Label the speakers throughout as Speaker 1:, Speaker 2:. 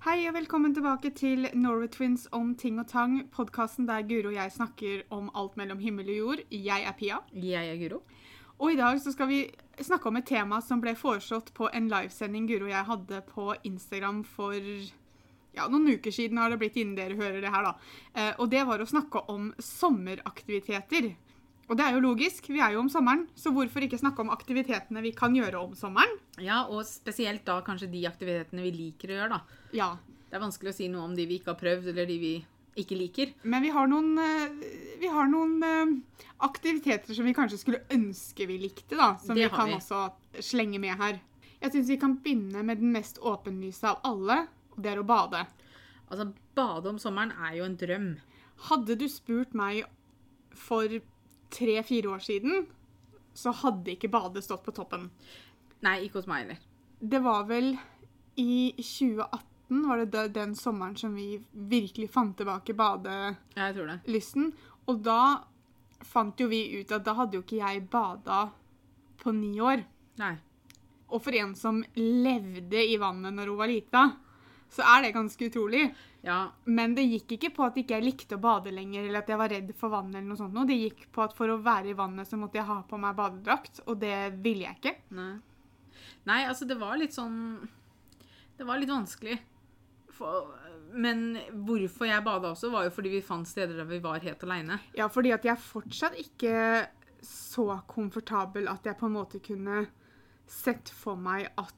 Speaker 1: Hei og velkommen tilbake til Norway Twins om ting og tang, podkasten der Guro og jeg snakker om alt mellom himmel og jord. Jeg er Pia.
Speaker 2: Jeg er Guro.
Speaker 1: Og i dag så skal vi snakke om et tema som ble foreslått på en livesending Guro og jeg hadde på Instagram for ja, noen uker siden har det blitt innen dere hører det her, da. Eh, og det var å snakke om sommeraktiviteter. Og det er jo logisk, vi er jo om sommeren, så hvorfor ikke snakke om aktivitetene vi kan gjøre om sommeren?
Speaker 2: Ja, og spesielt da kanskje de aktivitetene vi liker å gjøre, da.
Speaker 1: Ja,
Speaker 2: Det er vanskelig å si noe om de vi ikke har prøvd, eller de vi ikke liker.
Speaker 1: Men vi har noen, eh, vi har noen eh, aktiviteter som vi kanskje skulle ønske vi likte, da. Som vi kan
Speaker 2: vi.
Speaker 1: også slenge med her. Jeg syns vi kan begynne med den mest åpenlyse av alle, og det er å bade.
Speaker 2: Altså, bade om sommeren er jo en drøm.
Speaker 1: Hadde du spurt meg for tre-fire år siden, så hadde ikke badet stått på toppen.
Speaker 2: Nei, ikke hos meg heller.
Speaker 1: Det var vel i 2018 var det den sommeren som vi virkelig fant tilbake badelysten.
Speaker 2: Jeg tror det.
Speaker 1: Og da fant jo vi ut at da hadde jo ikke jeg bada på ni år.
Speaker 2: Nei.
Speaker 1: Og for en som levde i vannet når hun var lita, så er det ganske utrolig.
Speaker 2: Ja,
Speaker 1: Men det gikk ikke på at ikke jeg likte å bade lenger, eller at jeg var redd for vann eller noe sånt. Det gikk på at for å være i vannet så måtte jeg ha på meg badedrakt, og det ville jeg ikke.
Speaker 2: nei. Nei, altså, det var litt sånn Det var litt vanskelig. For, men hvorfor jeg bada også, var jo fordi vi fant steder der vi var helt aleine.
Speaker 1: Ja, fordi at jeg fortsatt ikke så komfortabel at jeg på en måte kunne sett for meg at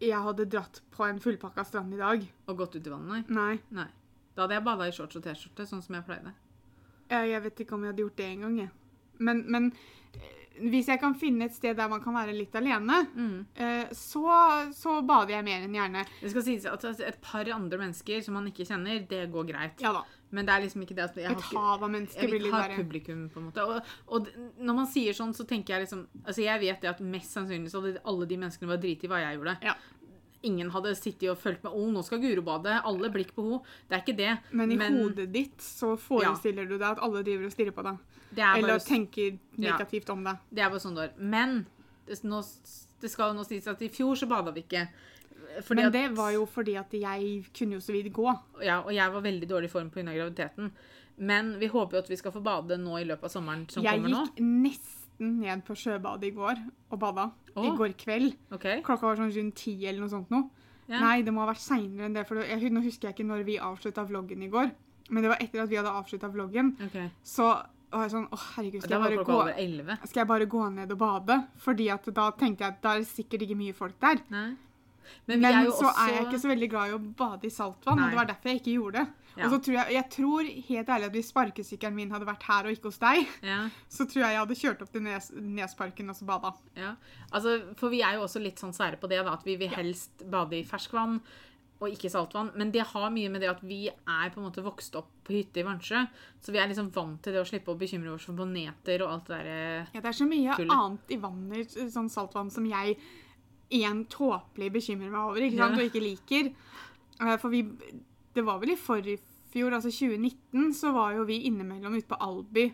Speaker 1: jeg hadde dratt på en fullpakka strand i dag.
Speaker 2: Og gått ut i vannet.
Speaker 1: Nei.
Speaker 2: Nei. Da hadde jeg bada i shorts og T-skjorte, sånn som jeg pleide.
Speaker 1: Jeg, vet ikke om jeg hadde gjort det engang, jeg. Men, men eh, hvis jeg kan finne et sted der man kan være litt alene,
Speaker 2: Mm.
Speaker 1: eh, så, så bader jeg mer enn gjerne.
Speaker 2: Det skal sies at altså, et par andre mennesker som man ikke kjenner, det går greit.
Speaker 1: Ja da.
Speaker 2: Men det er liksom ikke det at jeg har
Speaker 1: Et hav av mennesker
Speaker 2: jeg vil
Speaker 1: ikke
Speaker 2: ha publikum, på en måte. Og, og når man sier sånn, så tenker jeg liksom Altså, jeg vet det at mest sannsynlig så hadde alle de menneskene var driti i hva jeg gjorde.
Speaker 1: Ja.
Speaker 2: Ingen hadde sittet og fulgt med 'Å, nå skal Guro bade'. Alle blikk på henne. Det er ikke det.
Speaker 1: Men i hodet ditt så forestiller du deg at alle driver og stirrer på deg.
Speaker 2: det er
Speaker 1: Eller
Speaker 2: bare,
Speaker 1: tenker
Speaker 2: Ja.
Speaker 1: negativt om deg.
Speaker 2: det er bare sånn det er. Men det, nå, det skal jo nå sies at i fjor så bada vi ikke. Fordi
Speaker 1: Men
Speaker 2: at,
Speaker 1: det var jo fordi at jeg kunne jo så vidt gå.
Speaker 2: ja, Og jeg var veldig dårlig i form pga. graviditeten. Men vi håper jo at vi skal få bade nå i løpet av sommeren som
Speaker 1: Jeg
Speaker 2: kommer nå.
Speaker 1: Jeg gikk nesten ned på sjøbadet i går og bada. I går kveld.
Speaker 2: Okay.
Speaker 1: Klokka var sånn rundt ti eller noe sånt noe.
Speaker 2: Yeah.
Speaker 1: Nei, det må ha vært seinere enn det. For jeg, nå husker jeg ikke når vi avslutta vloggen i går. Men det var etter at vi hadde avslutta vloggen.
Speaker 2: Okay.
Speaker 1: Så var jeg sånn Å, herregud, skal jeg, gå, skal jeg bare gå ned og bade? Fordi at da tenkte jeg at da er det sikkert ikke mye folk der.
Speaker 2: Nei.
Speaker 1: Men,
Speaker 2: Men er
Speaker 1: så
Speaker 2: også
Speaker 1: er jeg ikke så veldig glad i å bade i saltvann,
Speaker 2: Nei.
Speaker 1: og det var derfor jeg ikke gjorde det.
Speaker 2: Ja.
Speaker 1: Og så tror jeg, jeg tror helt ærlig at hvis sparkesykkelen min hadde vært her og ikke hos deg,
Speaker 2: Ja.
Speaker 1: så tror jeg jeg hadde kjørt opp til Nes, Nesparken og så bada.
Speaker 2: Ja, altså, for vi er jo også litt sånn sære på det, da, at vi vil helst bade i ferskvann og ikke saltvann. Men det har mye med det at vi er på en måte vokst opp på hytte i Vansjø. Så vi er liksom vant til det å slippe å bekymre oss for boneter og alt det der.
Speaker 1: Ja, det er så mye
Speaker 2: Tullet.
Speaker 1: annet i vannet, sånn saltvann, som jeg igjen tåpelig bekymrer meg over, ikke sant, og ikke liker. Eh, For vi, det var vel i forfjor, altså 2019, så var jo vi innimellom ute på Alby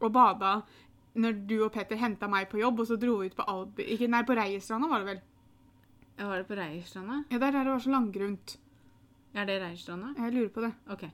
Speaker 1: og bada når du og Petter henta meg på jobb, og så dro vi ut på Alby ikke, Nei, på Reierstranda var det vel.
Speaker 2: Ja, Var det på Reierstranda?
Speaker 1: Ja, der der det var så langgrunt.
Speaker 2: Er det Reierstranda?
Speaker 1: Jeg lurer på det.
Speaker 2: OK.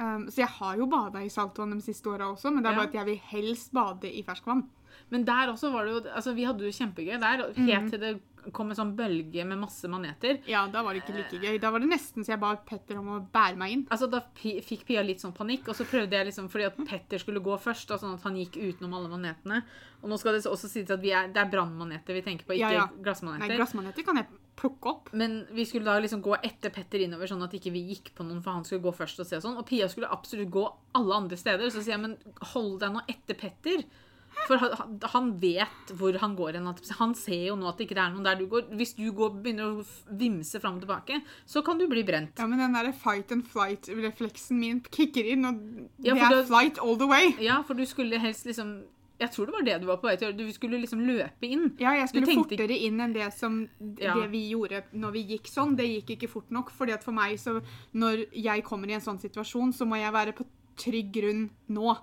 Speaker 1: Um, så jeg har jo bada i saltvann de siste åra også, men det er
Speaker 2: Ja.
Speaker 1: bare at jeg vil helst bade i ferskvann.
Speaker 2: Men der også var det jo Altså, vi hadde jo kjempegøy der, helt til det kom en sånn bølge med masse maneter.
Speaker 1: Ja, da var det ikke like gøy. Da var det nesten så jeg ba Petter om å bære meg inn.
Speaker 2: Altså, Da fikk Pia litt sånn panikk, og så prøvde jeg liksom fordi at Petter skulle gå først, da, sånn at han gikk utenom alle manetene. Og nå skal det også sies at vi er, det er brannmaneter vi tenker på, ikke
Speaker 1: Ja, ja.
Speaker 2: glassmaneter.
Speaker 1: Nei, glassmaneter kan jeg plukke opp.
Speaker 2: Men vi skulle da liksom gå etter Petter innover, sånn at ikke vi gikk på noen, for han skulle gå først og se og sånn. Og Pia skulle absolutt gå alle andre steder. Så sier jeg, men hold deg nå etter Petter. For han, han vet hvor han går hen. Han ser jo nå at det ikke er noen der du går. Hvis du går, begynner å vimse fram og tilbake, så kan du bli brent.
Speaker 1: Ja, men den der fight and flight-refleksen min kicker inn, og det
Speaker 2: ja,
Speaker 1: er flight all the way.
Speaker 2: Ja, for du skulle helst liksom Jeg tror det var det du var på vei til å gjøre. Du skulle liksom løpe inn.
Speaker 1: Ja, jeg skulle
Speaker 2: tenkte-
Speaker 1: fortere inn enn det som
Speaker 2: Ja.
Speaker 1: det vi gjorde når vi gikk sånn. Det gikk ikke fort nok, fordi at for meg, så når jeg kommer i en sånn situasjon, så må jeg være på trygg grunn nå.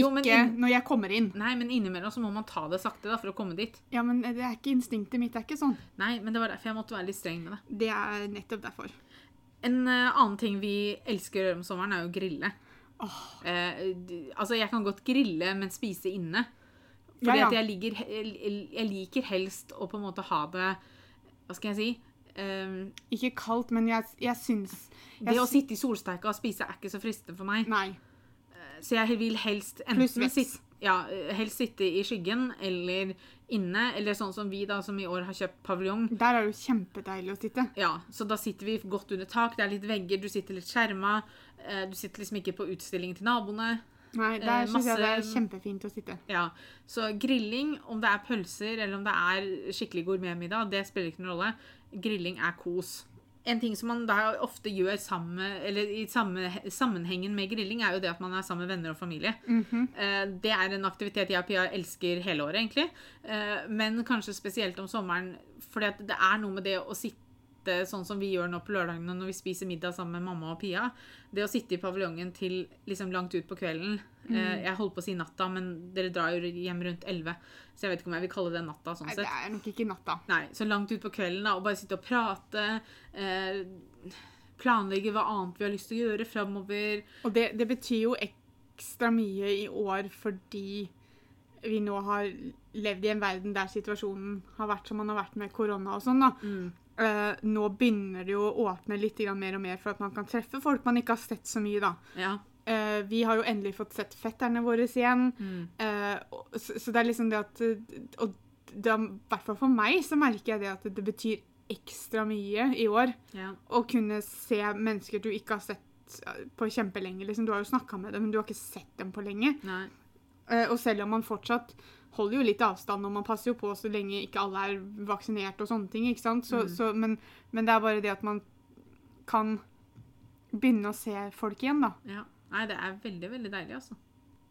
Speaker 2: Jo,
Speaker 1: ikke
Speaker 2: inn-
Speaker 1: når jeg kommer inn.
Speaker 2: Nei, men innimellom så må man ta det sakte da, for å komme dit.
Speaker 1: Ja, men det er ikke instinktet mitt. Det er ikke sånn.
Speaker 2: Nei, men det var derfor jeg måtte være litt streng med det.
Speaker 1: Det er nettopp derfor.
Speaker 2: En uh, annen ting vi elsker å gjøre om sommeren, er jo å grille. Oh. Uh, altså, jeg kan godt grille, men spise inne. Fordi
Speaker 1: Ja, ja.
Speaker 2: at jeg, ligger, jeg, jeg liker helst å på en måte ha det Hva skal jeg si? Um,
Speaker 1: Ikke kaldt, men jeg, jeg syns
Speaker 2: det å sitte i solsteika og spise er ikke så fristende for meg.
Speaker 1: Nei.
Speaker 2: Så jeg vil helst enten sitte, ja, helst sitte i skyggen eller inne, eller sånn som vi da, som i år har kjøpt paviljong.
Speaker 1: Der er det jo kjempedeilig å sitte.
Speaker 2: Ja, så da sitter vi godt under tak, det er litt vegger, du sitter litt skjerma, eh, du sitter liksom ikke på utstilling til naboene.
Speaker 1: Nei,
Speaker 2: Eh,
Speaker 1: Der syns jeg det er kjempefint å sitte.
Speaker 2: Ja, så grilling, om det er pølser eller om det er skikkelig gourmetmiddag, det spiller ikke noen rolle. Grilling er kos. En ting som man da ofte gjør samme, eller i samme, sammenhengen med grilling, er jo det at man er sammen med venner og familie.
Speaker 1: Mm
Speaker 2: -hmm. Det er en aktivitet jeg og Pia elsker hele året, egentlig. Eh, Men kanskje spesielt om sommeren, for det er noe med det å sitte sånn som vi gjør nå på lørdagene når vi spiser middag sammen med mamma og Pia. Det å sitte i paviljongen til liksom langt ut på kvelden. mm. Jeg holdt på å si natta, men dere drar jo hjem rundt 11, så jeg vet ikke om jeg vil kalle det natta. sånn
Speaker 1: Nei, det er nok ikke natta.
Speaker 2: Nei, Så langt ut på kvelden da, og bare sitte og prate. Eh, planlegge hva annet vi har lyst til å gjøre framover.
Speaker 1: Og det, det betyr jo ekstra mye i år fordi vi nå har levd i en verden der situasjonen har vært som man har vært med korona og sånn. da.
Speaker 2: Mm.
Speaker 1: Eh, nå begynner det jo å åpne litt mer og mer for at man kan treffe folk man ikke har sett så mye. da.
Speaker 2: Ja.
Speaker 1: Uh, vi har jo endelig fått sett fetterne våre igjen.
Speaker 2: Mm.
Speaker 1: Uh, så, så det er liksom det at eh, Og i hvert fall for meg så merker jeg det at det betyr ekstra mye i år
Speaker 2: ja.
Speaker 1: å kunne se mennesker du ikke har sett eh, på kjempelenge. Liksom. Du har jo snakka med dem, men du har ikke sett dem på lenge. Eh, og selv om man fortsatt holder jo litt avstand, og man passer jo på så lenge ikke alle er vaksinert og sånne ting, ikke sant? Så,
Speaker 2: Mm.
Speaker 1: så, men, men det er bare det at man kan begynne å se folk igjen, da.
Speaker 2: Ja. Nei, det er veldig, veldig deilig, altså.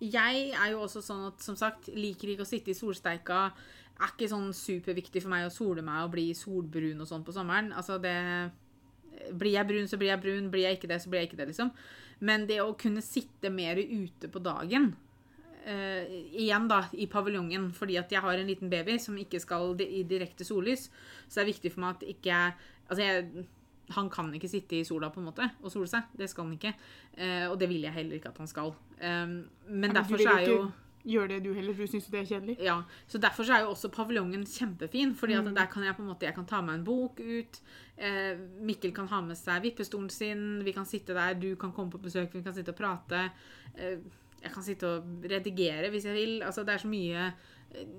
Speaker 2: Jeg er jo også sånn at, som sagt, liker ikke å sitte i solsteika. Er ikke sånn superviktig for meg å sole meg og bli solbrun og sånn på sommeren. Altså, det Blir jeg brun, så blir jeg brun. Blir jeg ikke det, så blir jeg ikke det, liksom. Men det å kunne sitte mer ute på dagen eh, Igjen, da, i paviljongen, fordi at jeg har en liten baby som ikke skal i direkte sollys, så det er viktig for meg at ikke Altså, jeg han kan ikke sitte i sola på en måte og sole seg. Det skal han ikke. Eh, og det vil jeg heller ikke at han skal. Um, men
Speaker 1: Ja, men
Speaker 2: derfor så er jo
Speaker 1: Gjør det du heller, for du syns det er kjedelig.
Speaker 2: ja, så Derfor så er jo også paviljongen kjempefin. fordi at
Speaker 1: Mm.
Speaker 2: der kan jeg på en måte, jeg kan ta med en bok ut. Eh, Mikkel kan ha med seg vippestolen sin. Vi kan sitte der, du kan komme på besøk, vi kan sitte og prate. Eh, jeg kan sitte og redigere hvis jeg vil. altså Det er så mye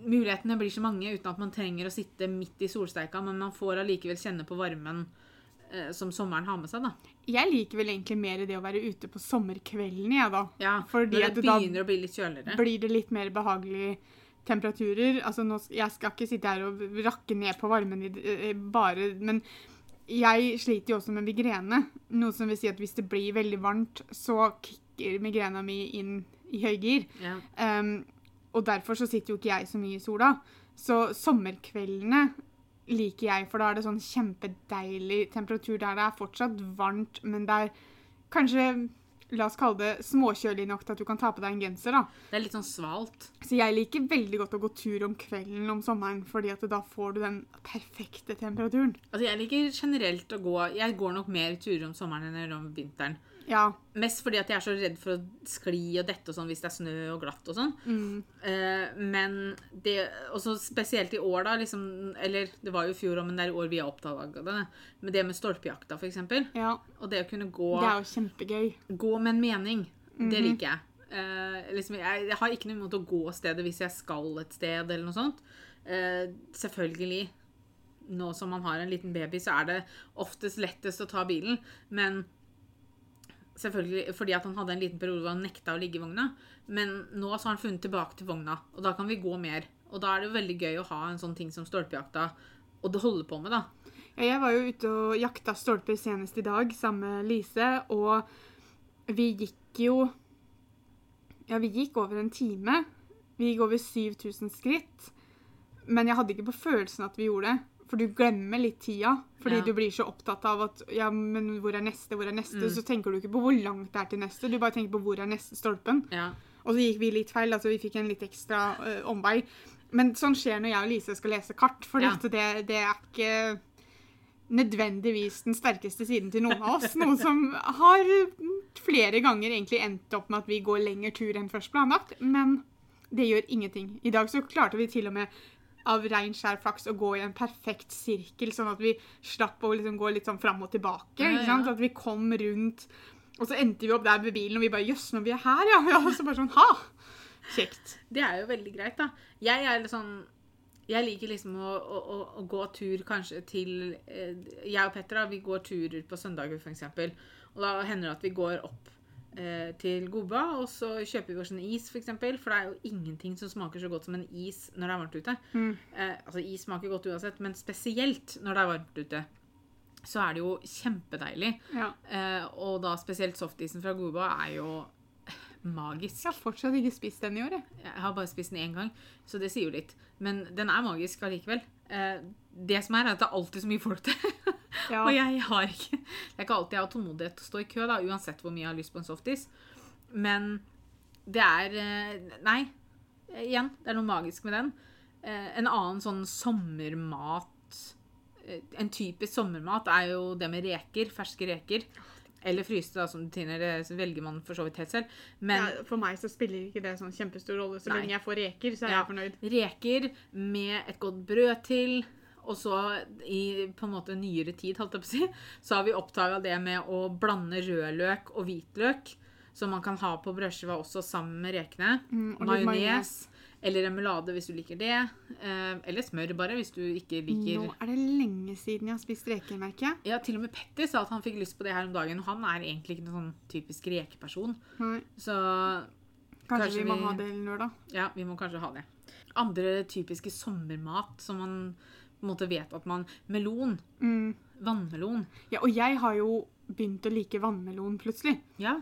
Speaker 2: Mulighetene blir så mange uten at man trenger å sitte midt i solsteika, men man får allikevel kjenne på varmen eh, som sommeren har med seg. da.
Speaker 1: Jeg liker vel egentlig mer det å være ute på sommerkveldene, jeg, da.
Speaker 2: Ja,
Speaker 1: Fordi
Speaker 2: Når det begynner å bli litt kjøligere.
Speaker 1: blir det litt mer behagelige temperaturer. Altså, nå, jeg skal ikke sitte her og rakke ned på varmen i, eh, bare Men jeg sliter jo også med migrene. Noe som vil si at hvis det blir veldig varmt, så kicker migrena mi inn i høygir.
Speaker 2: Ja.
Speaker 1: Um, og derfor så sitter jo ikke jeg så mye i sola. Så sommerkveldene liker jeg, for da er det sånn kjempedeilig temperatur der det er fortsatt varmt, men det er kanskje La oss kalle det småkjølig nok til at du kan ta på deg en genser. da.
Speaker 2: Det er litt sånn svalt.
Speaker 1: Så jeg liker veldig godt å gå tur om kvelden om sommeren, fordi at da får du den perfekte temperaturen.
Speaker 2: Altså, Jeg liker generelt å gå Jeg går nok mer turer om sommeren enn om vinteren.
Speaker 1: Ja.
Speaker 2: Mest fordi at jeg er så redd for å skli og dette og sånn hvis det er snø og glatt og sånn.
Speaker 1: Mm.
Speaker 2: Uh, men det også spesielt i år, da, liksom Eller det var jo i fjor òg, men det er i år vi har oppdaga det. Men det med stolpejakta, eksempel.
Speaker 1: ja.
Speaker 2: Og det å kunne gå,
Speaker 1: Det er jo kjempegøy.
Speaker 2: gå med en mening. Det
Speaker 1: Mhm.
Speaker 2: liker jeg. Uh, liksom, jeg. Jeg har ikke noe imot å gå stedet hvis jeg skal et sted eller noe sånt. Uh, selvfølgelig. Nå som man har en liten baby, så er det oftest lettest å ta bilen. Men selvfølgelig fordi at han hadde en liten periode hvor han nekta å ligge i vogna. Men nå så har han funnet tilbake til vogna, og da kan vi gå mer. Og da er det jo veldig gøy å ha en sånn ting som stolpejakta, og det holder på med, da.
Speaker 1: Jeg var jo ute og jakta stolper senest i dag sammen med Lise, og vi gikk jo Ja, vi gikk over en time. Vi gikk over 7000 skritt. Men jeg hadde ikke på følelsen at vi gjorde det. For du glemmer litt tida. Fordi
Speaker 2: Ja.
Speaker 1: du blir så opptatt av at Ja, men hvor er neste? Hvor er neste?
Speaker 2: Mm.
Speaker 1: Så tenker du ikke på hvor langt det er til neste. Du bare tenker på hvor er neste stolpen.
Speaker 2: Ja.
Speaker 1: Og så gikk vi litt feil, altså vi fikk en litt ekstra eh, omvei. Men sånn skjer når jeg og Lise skal lese kart, for
Speaker 2: Ja.
Speaker 1: det, det er ikke nødvendigvis den sterkeste siden til noen av oss. Noe som har flere ganger egentlig endt opp med at vi går lengre tur enn først planlagt. Men det gjør ingenting. I dag så klarte vi til og med av rein skjær flaks å gå i en perfekt sirkel, sånn at vi slapp å liksom gå litt sånn fram og tilbake.
Speaker 2: Ja, ja.
Speaker 1: At vi kom rundt. Og så endte vi opp der med bilen, og vi bare Jøss, når vi er her, ja. ja. Og så bare sånn Ha! Kjekt.
Speaker 2: Det er jo veldig greit, da. Jeg er litt sånn Jeg liker liksom å, å, å, gå tur kanskje til eh, Jeg og Petter da, vi går turer på søndager, f.eks. Og da hender det at vi går opp eh, til Goba, og så kjøper vi oss en is, f.eks. For, eksempel, for det er jo ingenting som smaker så godt som en is når det er varmt ute.
Speaker 1: Mm.
Speaker 2: Eh, altså, is smaker godt uansett, men spesielt når det er varmt ute. Så er det jo kjempedeilig.
Speaker 1: Ja.
Speaker 2: Eh, og da spesielt softisen fra Goba er jo magisk.
Speaker 1: Jeg har fortsatt ikke spist den i år, jeg.
Speaker 2: Jeg har bare spist den én gang, så det sier jo litt. Men den er magisk allikevel. Eh, det som er, er at det er alltid så mye folk der.
Speaker 1: Ja.
Speaker 2: Og jeg har ikke Det er ikke alltid jeg har tålmodighet til å stå i kø, da, uansett hvor mye jeg har lyst på en softis. Men det er eh, Nei. Igjen, det er noe magisk med den. Eh, En annen sånn sommermat En typisk sommermat er jo det med reker. Ferske reker. Eller fryse, da, som du tiner. Det velger man for så vidt helt selv. Men
Speaker 1: ja, for meg så spiller ikke det sånn kjempestor rolle. Så
Speaker 2: Nei.
Speaker 1: lenge jeg får reker, så er
Speaker 2: Ja.
Speaker 1: jeg fornøyd.
Speaker 2: reker med et godt brød til. Og så i på en måte nyere tid, holdt jeg på å si, så har vi oppdaga det med å blande rødløk og hvitløk. Som man kan ha på brødskiva også sammen med rekene.
Speaker 1: Mm,
Speaker 2: Majones. Eller remoulade hvis du liker det. Eh, eller smør, bare, hvis du ikke liker
Speaker 1: Nå er det lenge siden jeg har spist reker, merker jeg.
Speaker 2: Ja, til og med Petter sa at han fikk lyst på det her om dagen. Og han er egentlig ikke noen sånn typisk rekeperson.
Speaker 1: Nei,
Speaker 2: Så
Speaker 1: kanskje,
Speaker 2: Kanskje
Speaker 1: vi må
Speaker 2: vi-
Speaker 1: ha det lørdag.
Speaker 2: Ja, vi må kanskje ha det. Andre typiske sommermat som man på en måte vet at man Melon.
Speaker 1: Mm.
Speaker 2: Vannmelon.
Speaker 1: Ja, og jeg har jo begynt å like vannmelon plutselig.
Speaker 2: Ja.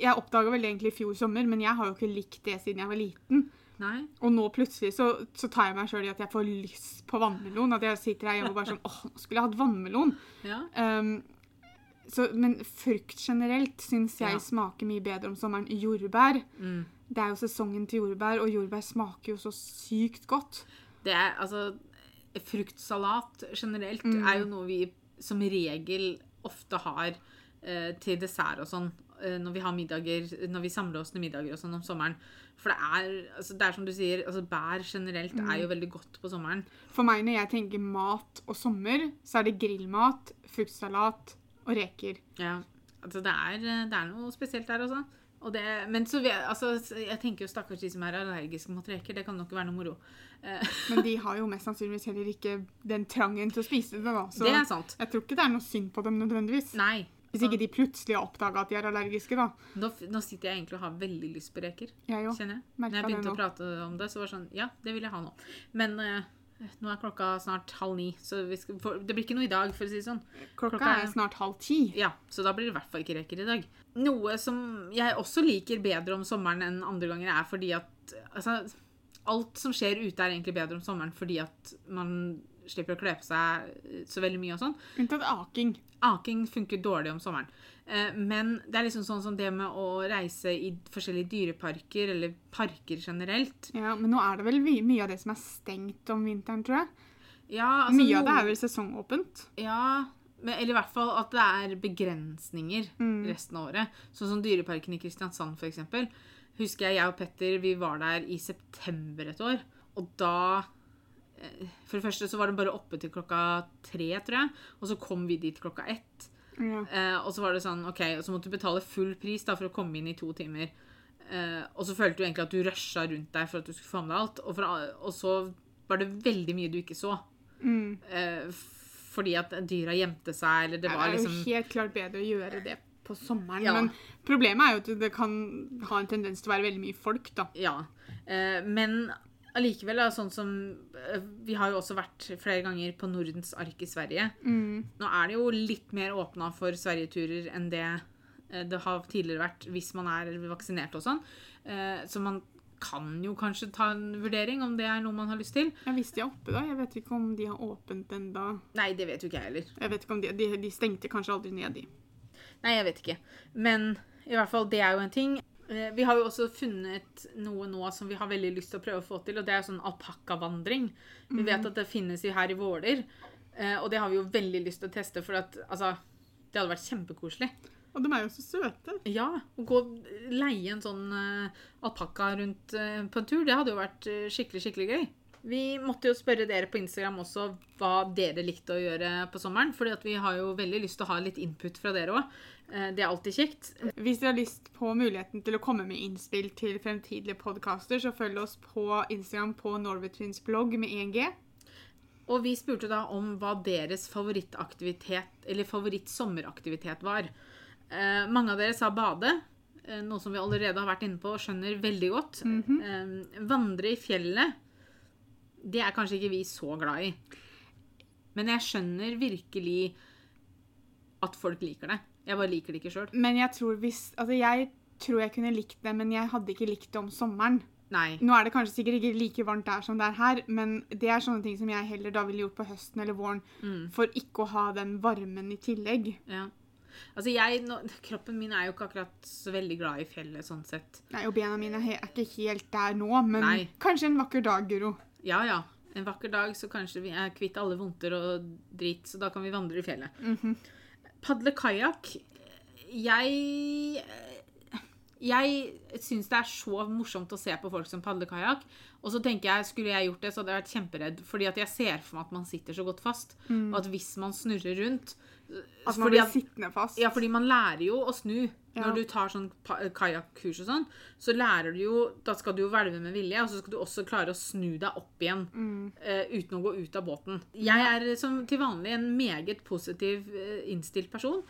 Speaker 1: Jeg oppdaga vel egentlig i fjor sommer, men jeg har jo ikke likt det siden jeg var liten.
Speaker 2: Nei.
Speaker 1: Og nå plutselig så, så tar jeg meg sjøl i at jeg får lyst på vannmelon. At jeg sitter her hjemme og bare sånn åh, nå skulle jeg hatt vannmelon.
Speaker 2: Ja.
Speaker 1: Um, så, men frukt generelt syns jeg
Speaker 2: Ja.
Speaker 1: smaker mye bedre om sommeren. Jordbær.
Speaker 2: Mm.
Speaker 1: Det er jo sesongen til jordbær, og jordbær smaker jo så sykt godt.
Speaker 2: Det er altså Fruktsalat generelt
Speaker 1: Mm.
Speaker 2: er jo noe vi som regel ofte har eh, til dessert og sånn. Eh, Når vi har middager, når vi samler oss til middager og sånn om sommeren. For det er, altså det er som du sier, altså bær generelt
Speaker 1: Mm.
Speaker 2: er jo veldig godt på sommeren.
Speaker 1: For meg, når jeg tenker mat og sommer, så er det grillmat, fruktsalat og reker.
Speaker 2: Ja, altså det er, det er noe spesielt der også. Og det, men så vet, altså, jeg tenker jo stakkars de som er allergiske mot reker. Det kan nok være noe moro. Eh,
Speaker 1: Men de har jo mest sannsynligvis heller ikke den trangen til å spise det. da. Så
Speaker 2: det er sant.
Speaker 1: jeg tror ikke det er noe synd på dem nødvendigvis.
Speaker 2: Nei.
Speaker 1: Hvis ikke de plutselig har oppdaga at de er allergiske, da.
Speaker 2: Nå, nå sitter jeg egentlig og har veldig lyst på reker,
Speaker 1: Jeg jo.
Speaker 2: kjenner jeg.
Speaker 1: Merka
Speaker 2: Når jeg begynte å prate om det, så var det sånn Ja, det vil jeg ha nå. Men eh, nå er klokka snart halv ni, så vi skal, for, det blir ikke noe i dag, for å si det sånn.
Speaker 1: Klokka
Speaker 2: klokka er
Speaker 1: snart halv ti.
Speaker 2: Ja, så da blir det i hvert fall ikke reker i dag. Noe som jeg også liker bedre om sommeren enn andre ganger, er fordi at altså, alt som skjer ute, er egentlig bedre om sommeren fordi at man slipper å kle på seg så veldig mye og sånn.
Speaker 1: Unntatt aking.
Speaker 2: Aking funker dårlig om sommeren. Eh, Men det er liksom sånn som det med å reise i forskjellige dyreparker, eller parker generelt.
Speaker 1: Ja, Men nå er det vel my mye av det som er stengt om vinteren, tror jeg.
Speaker 2: Ja, altså,
Speaker 1: mye av det er vel sesongåpent.
Speaker 2: Ja, men, eller i hvert fall at det er begrensninger
Speaker 1: Mm.
Speaker 2: resten av året. Sånn som Dyreparken i Kristiansand, eksempel. Husker jeg, jeg og Petter, vi var der i september et år. Og da For det første så var det bare oppe til klokka tre, tror jeg. Og så kom vi dit klokka ett.
Speaker 1: Ja.
Speaker 2: Eh, og så var det sånn, ok, og så måtte du betale full pris da for å komme inn i to timer. Eh, og så følte du egentlig at du rusha rundt deg for at du skulle få med deg alt. Og, for, og så var det veldig mye du ikke så.
Speaker 1: Mm.
Speaker 2: Eh, fordi at dyra gjemte seg, eller det
Speaker 1: Det er jo
Speaker 2: liksom
Speaker 1: helt klart bedre å gjøre det på sommeren.
Speaker 2: Ja.
Speaker 1: Men problemet er jo at det kan ha en tendens til å være veldig mye folk, da.
Speaker 2: Ja. Eh, men allikevel, da, sånn som eh, Vi har jo også vært flere ganger på Nordens ark i Sverige.
Speaker 1: Mm.
Speaker 2: Nå er det jo litt mer åpna for sverigeturer enn det eh, det har tidligere vært hvis man er vaksinert og sånn. Eh, så man kan jo kanskje ta en vurdering om det er noe man har lyst til.
Speaker 1: Ja, Hvis de er oppe, da. Jeg vet ikke om de har åpent ennå.
Speaker 2: Nei, det vet jo ikke jeg heller.
Speaker 1: Jeg vet ikke om De, de, de stengte kanskje aldri ned, de.
Speaker 2: Nei, jeg vet ikke. Men i hvert fall, det er jo en ting. Eh, Vi har jo også funnet noe nå som vi har veldig lyst til å prøve å få til, og det er sånn alpakkavandring. Vi vet at det finnes jo her i Våler, eh, og det har vi jo veldig lyst til å teste, for at altså Det hadde vært kjempekoselig.
Speaker 1: Og de er jo så søte.
Speaker 2: Ja, å gå og leie en sånn uh, alpakka rundt eh, på en tur, det hadde jo vært eh, skikkelig, skikkelig gøy. Vi måtte jo spørre dere på Instagram også hva dere likte å gjøre på sommeren, fordi vi har jo veldig lyst til å ha litt input fra dere òg. Det er alltid kjekt.
Speaker 1: Hvis dere har lyst på muligheten til å komme med innspill til fremtidige podkaster, så følg oss på Instagram på Norwaytwins blogg med 1G.
Speaker 2: Og vi spurte da om hva deres favorittaktivitet, eller favorittsommeraktivitet var. Eh, mange av dere sa bade, eh, noe som vi allerede har vært inne på og skjønner veldig godt. eh, vandre i fjellet, det er kanskje ikke vi så glad i. Men jeg skjønner virkelig at folk liker det. Jeg bare liker det ikke sjøl.
Speaker 1: Men jeg tror hvis Altså, jeg tror jeg kunne likt det, men jeg hadde ikke likt det om sommeren.
Speaker 2: Nei.
Speaker 1: Nå er det kanskje sikkert ikke like varmt der som det er her, men det er sånne ting som jeg heller da ville gjort på høsten eller våren,
Speaker 2: Mm.
Speaker 1: for ikke å ha den varmen i tillegg.
Speaker 2: Ja. Altså, jeg, nå, kroppen min er jo ikke akkurat så veldig glad i fjellet, sånn sett.
Speaker 1: Nei, og bena mine er ikke helt der nå, men
Speaker 2: Nei.
Speaker 1: kanskje en vakker dag, Guro.
Speaker 2: Ja, ja. En vakker dag så kanskje vi er kvitt alle vondter og drit, så da kan vi vandre i fjellet.
Speaker 1: Mhm.
Speaker 2: Padle kajakk Jeg Jeg syns det er så morsomt å se på folk som padler kajakk. Og så tenker jeg, skulle jeg gjort det, så hadde jeg vært kjemperedd. Fordi at jeg ser for meg at man sitter så godt fast. Og at hvis man snurrer rundt
Speaker 1: At man
Speaker 2: fordi
Speaker 1: blir
Speaker 2: at-
Speaker 1: sittende fast.
Speaker 2: Ja, fordi man lærer jo å snu.
Speaker 1: Ja.
Speaker 2: Når du tar sånn kajakkurs og sånn, så lærer du jo Da skal du jo hvelve med vilje, og så skal du også klare å snu deg opp igjen
Speaker 1: Mm.
Speaker 2: uh, uten å gå ut av båten. Jeg er som til vanlig en meget positiv uh, innstilt person,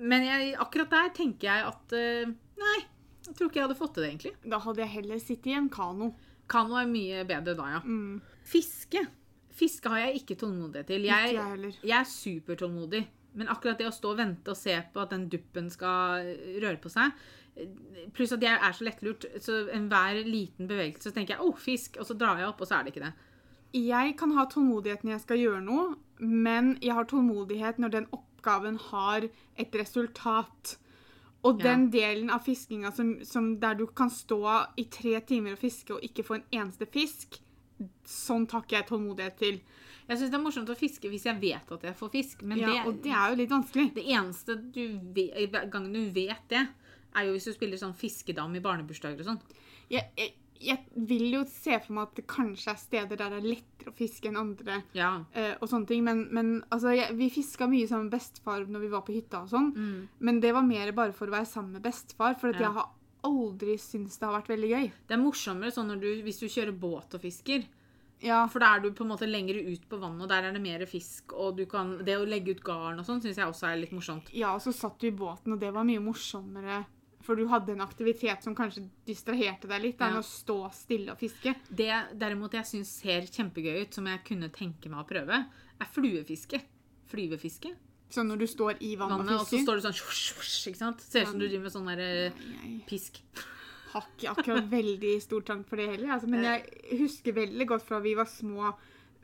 Speaker 2: men jeg, akkurat der tenker jeg at eh, Nei, jeg tror ikke jeg hadde fått til det, egentlig.
Speaker 1: Da hadde jeg heller sittet i en kano.
Speaker 2: Kano er mye bedre da, ja.
Speaker 1: Mm.
Speaker 2: Fiske. Fiske har jeg ikke tålmodighet til.
Speaker 1: Ikke
Speaker 2: Jeg,
Speaker 1: jeg heller.
Speaker 2: jeg er supertålmodig, men akkurat det å stå og vente og se på at den duppen skal røre på seg Pluss at jeg er så lettlurt, så enhver liten bevegelse så tenker jeg 'å, fisk', og så drar jeg opp, og så er det ikke det.
Speaker 1: Jeg kan ha tålmodighet når jeg skal gjøre noe, men jeg har tålmodighet når den oppgaven har et resultat. Og
Speaker 2: Ja.
Speaker 1: den delen av fiskinga som, som der du kan stå i tre timer og fiske og ikke få en eneste fisk, sånn takker jeg tålmodighet til.
Speaker 2: Jeg syns det er morsomt å fiske hvis jeg vet at jeg får fisk, men
Speaker 1: Ja,
Speaker 2: det,
Speaker 1: og det er jo litt vanskelig.
Speaker 2: det eneste du vet, gangen du vet det, er jo hvis du spiller sånn fiskedam i barnebursdager og sånn.
Speaker 1: Jeg, jeg, jeg vil jo se for meg at det kanskje er steder der det er lettere å fiske enn andre.
Speaker 2: Ja.
Speaker 1: Uh, og sånne ting, Men, men altså, jeg, vi fiska mye sammen med bestefar når vi var på hytta. og sånn,
Speaker 2: Mm.
Speaker 1: Men det var mer bare for å være sammen med bestefar. For
Speaker 2: Ja.
Speaker 1: jeg har aldri syntes det har vært veldig gøy.
Speaker 2: Det er morsommere sånn du, hvis du kjører båt og fisker.
Speaker 1: Ja,
Speaker 2: For da er du på en måte lengre ut på vannet, og der er det mer fisk. Og du kan, det å legge ut garn og sånn syns jeg også er litt morsomt.
Speaker 1: ja, og så satt du i båten, og det var mye morsommere. For du hadde en aktivitet som kanskje distraherte deg litt, enn
Speaker 2: Ja.
Speaker 1: å stå stille og fiske.
Speaker 2: Det derimot jeg syns ser kjempegøy ut, som jeg kunne tenke meg å prøve, er fluefiske. Flyvefiske.
Speaker 1: Så når du står i vannet,
Speaker 2: Vannet,
Speaker 1: og
Speaker 2: og så står du sånn shush, shush, ikke sant? Ser ut som du driver med sånn der nei.
Speaker 1: Jeg
Speaker 2: pisk.
Speaker 1: har ikke akkurat veldig stor trang for det heller. Altså, men jeg husker veldig godt fra vi var små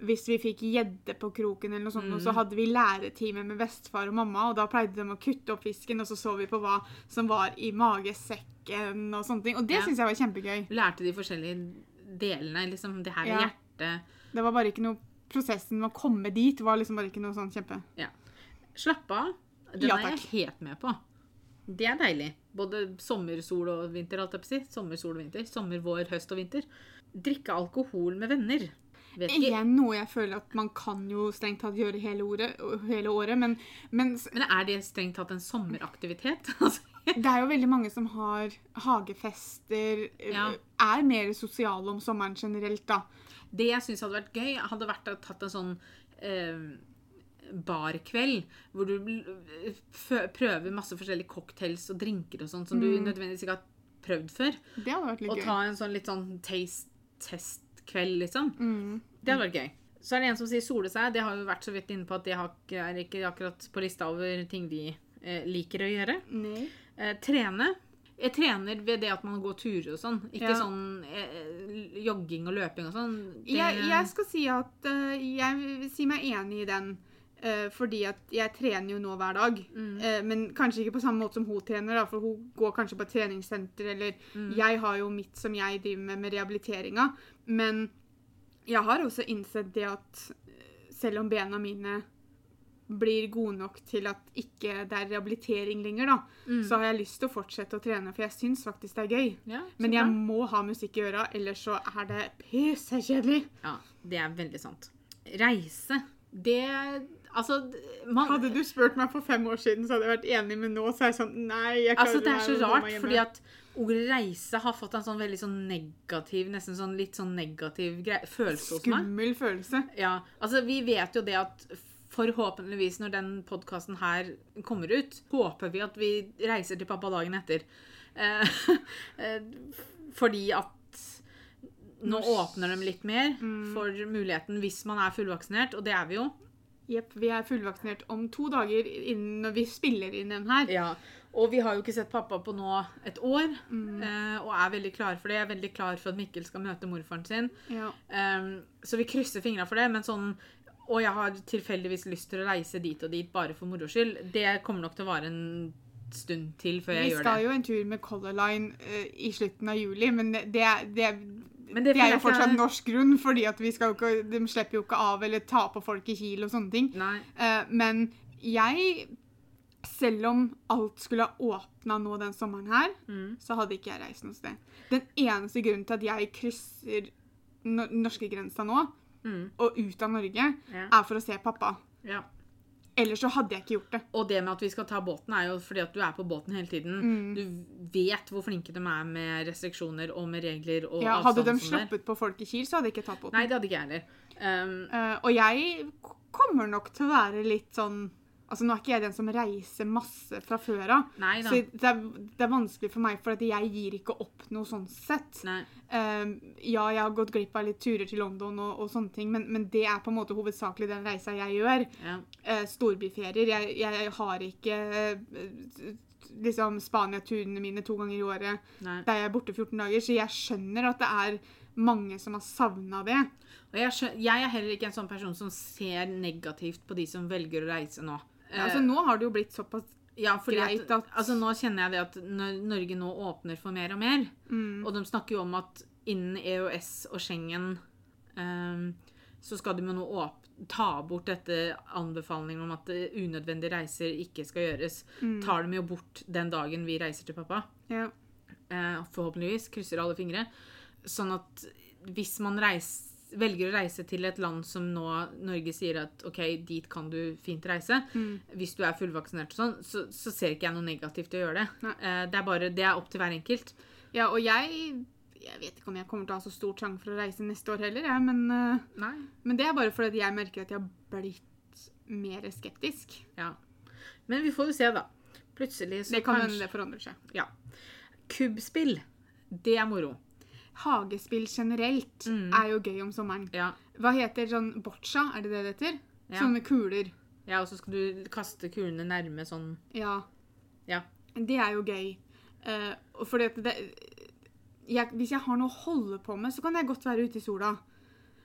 Speaker 1: hvis vi fikk gjedde på kroken, eller noe sånt, og så
Speaker 2: Mm.
Speaker 1: hadde vi læretime med bestefar og mamma, og da pleide de å kutte opp fisken, og så så vi på hva som var i magesekken og sånne ting. Og det
Speaker 2: Ja.
Speaker 1: syns jeg var kjempegøy.
Speaker 2: Lærte de forskjellige delene. Liksom, det her er
Speaker 1: Ja.
Speaker 2: hjertet.
Speaker 1: Det var bare ikke noe Prosessen med å komme dit var liksom bare ikke noe sånn kjempe
Speaker 2: Slappe av. Den
Speaker 1: Ja,
Speaker 2: er jeg helt med på. Det er deilig. Både sommer, sol og vinter, alt jeg på å si. Sommer, sol og vinter. Sommer, vår, høst og vinter. Drikke alkohol med venner. Vet ikke.
Speaker 1: Igjen noe jeg føler at man kan jo strengt tatt gjøre hele, ordet, hele året, men, men
Speaker 2: Men er det strengt tatt en sommeraktivitet? Altså,
Speaker 1: det er jo veldig mange som har hagefester,
Speaker 2: Ja.
Speaker 1: er mer sosiale om sommeren generelt, da.
Speaker 2: det jeg syns hadde vært gøy, hadde vært å tatt en sånn eh, barkveld hvor du prøver masse forskjellige cocktails og drinker og sånn som du
Speaker 1: Mm.
Speaker 2: nødvendigvis ikke har prøvd før.
Speaker 1: Det hadde vært litt
Speaker 2: Og
Speaker 1: gøy.
Speaker 2: ta en sånn litt sånn taste test-kveld, liksom.
Speaker 1: Mm.
Speaker 2: Det hadde vært gøy. Så er det en som sier sole seg. Det har jo vært så vidt inne på at det er ikke akkurat på lista over ting vi eh, liker å gjøre. Eh, trene. Jeg trener ved det at man går turer og sånn. Ikke
Speaker 1: Ja.
Speaker 2: sånn eh, jogging og løping og sånn. Det-
Speaker 1: Jeg, jeg skal si at uh, jeg si meg enig i den. Eh, fordi at jeg trener jo nå hver dag. Eh, men kanskje ikke på samme måte som hun trener, da, for hun går kanskje på et treningssenter, eller jeg har jo mitt som jeg driver med med rehabiliteringa. Men jeg har også innsett det at eh, selv om bena mine blir gode nok til at ikke det er rehabilitering lenger, da, så har jeg lyst til å fortsette å trene, for jeg syns faktisk det er gøy.
Speaker 2: Ja,
Speaker 1: Men jeg må ha musikk i øra, ellers så er det pissekjedelig.
Speaker 2: Ja, det er veldig sant. Reise, det Altså, man
Speaker 1: Hadde du spurt meg for fem år siden, så hadde jeg vært enig, men nå så er jeg sånn Nei, jeg klarer
Speaker 2: Altså, det er så rart, fordi at ordet reise har fått en sånn veldig sånn negativ, nesten sånn litt sånn negativ følelse hos meg.
Speaker 1: Skummel følelse.
Speaker 2: Ja, altså vi vet jo det at forhåpentligvis når den podkasten her kommer ut, håper vi at vi reiser til pappa dagen etter. Eh, eh, fordi at nå åpner de litt mer for muligheten hvis man er fullvaksinert, og det er vi jo.
Speaker 1: Jepp, vi er fullvaksinert om to dager innen når vi spiller inn den her.
Speaker 2: Ja, og vi har jo ikke sett pappa på nå et år, eh, og er veldig klar for det. Jeg er veldig klar for at Mikkel skal møte morfaren sin.
Speaker 1: Ja.
Speaker 2: Um, så vi krysser fingra for det, men sånn Og jeg har tilfeldigvis lyst til å reise dit og dit bare for moro skyld. Det kommer nok til å vare en stund til før jeg gjør det.
Speaker 1: Vi skal
Speaker 2: det.
Speaker 1: jo en tur med Color Line uh, i slutten av juli, men det, det, det,
Speaker 2: Men
Speaker 1: det
Speaker 2: føler
Speaker 1: er jo fortsatt norsk grunn, fordi at vi skal jo ikke, de slipper jo ikke av eller ta på folk i Kiel og sånne ting.
Speaker 2: Nei.
Speaker 1: Eh, men jeg Selv om alt skulle ha åpna nå den sommeren her,
Speaker 2: Mm.
Speaker 1: så hadde ikke jeg reist noe sted. Den eneste grunnen til at jeg krysser no norskegrensa nå,
Speaker 2: Mm.
Speaker 1: og ut av Norge,
Speaker 2: Ja.
Speaker 1: er for å se pappa.
Speaker 2: Ja.
Speaker 1: Ellers så hadde jeg ikke gjort det.
Speaker 2: Og det med at vi skal ta båten, er jo fordi at du er på båten hele tiden.
Speaker 1: Mm.
Speaker 2: Du vet hvor flinke de er med restriksjoner og med regler og
Speaker 1: Ja, hadde de
Speaker 2: og sånn
Speaker 1: sluppet på folk i Kiel, så hadde jeg ikke tatt båten.
Speaker 2: Nei, det hadde ikke jeg heller. Um,
Speaker 1: uh, og jeg kommer nok til å være litt sånn Altså, Nå er ikke jeg den som reiser masse fra før av, så det er, det er vanskelig for meg, for jeg gir ikke opp noe sånn sett. Eh, ja, jeg har gått glipp av litt turer til London og, og sånne ting, men, men det er på en måte hovedsakelig den reisa jeg gjør.
Speaker 2: Ja.
Speaker 1: Uh, storbyferier. Jeg, jeg har ikke uh, liksom Spania-turene mine to ganger i året
Speaker 2: Nei.
Speaker 1: der jeg er borte 14 dager, så jeg skjønner at det er mange som har savna det.
Speaker 2: Og jeg, jeg er heller ikke en sånn person som ser negativt på de som velger å reise nå.
Speaker 1: Ja, altså, nå har det jo blitt såpass
Speaker 2: Ja,
Speaker 1: greit at-
Speaker 2: altså Nå kjenner jeg det at når Norge nå åpner for mer og mer,
Speaker 1: mm,
Speaker 2: og de snakker jo om at innen EØS og Schengen um, så skal de jo nå åp ta bort dette anbefalingen om at eh, unødvendige reiser ikke skal gjøres.
Speaker 1: mm,
Speaker 2: Tar de jo bort den dagen vi reiser til pappa.
Speaker 1: ja.
Speaker 2: Eh, forhåpentligvis. Krysser alle fingre. Sånn at hvis man reis, velger å reise til et land som nå Norge sier at OK, dit kan du fint reise,
Speaker 1: Mm.
Speaker 2: hvis du er fullvaksinert og sånn, så, så ser ikke jeg noe negativt i å gjøre det. Eh, det er bare det er opp til hver enkelt.
Speaker 1: ja, og jeg Jeg vet ikke om jeg kommer til å ha så stor trang for å reise neste år heller, jeg, men, eh, men det er bare fordi jeg merker at jeg har blitt mer skeptisk.
Speaker 2: Ja. Men vi får jo se, da. Plutselig så
Speaker 1: Det kan hende det forandrer seg.
Speaker 2: Ja. Kubbspill. Det er moro.
Speaker 1: Hagespill generelt
Speaker 2: Mm.
Speaker 1: er jo gøy om sommeren.
Speaker 2: Ja.
Speaker 1: Hva heter sånn boccia, er det det det heter?
Speaker 2: Ja.
Speaker 1: Sånne kuler.
Speaker 2: ja og så skal du kaste kulene nærme sånn
Speaker 1: Ja.
Speaker 2: Ja.
Speaker 1: Det er jo gøy. Uh, fordi at det jeg, Hvis jeg har noe å holde på med, så kan jeg godt være ute i sola.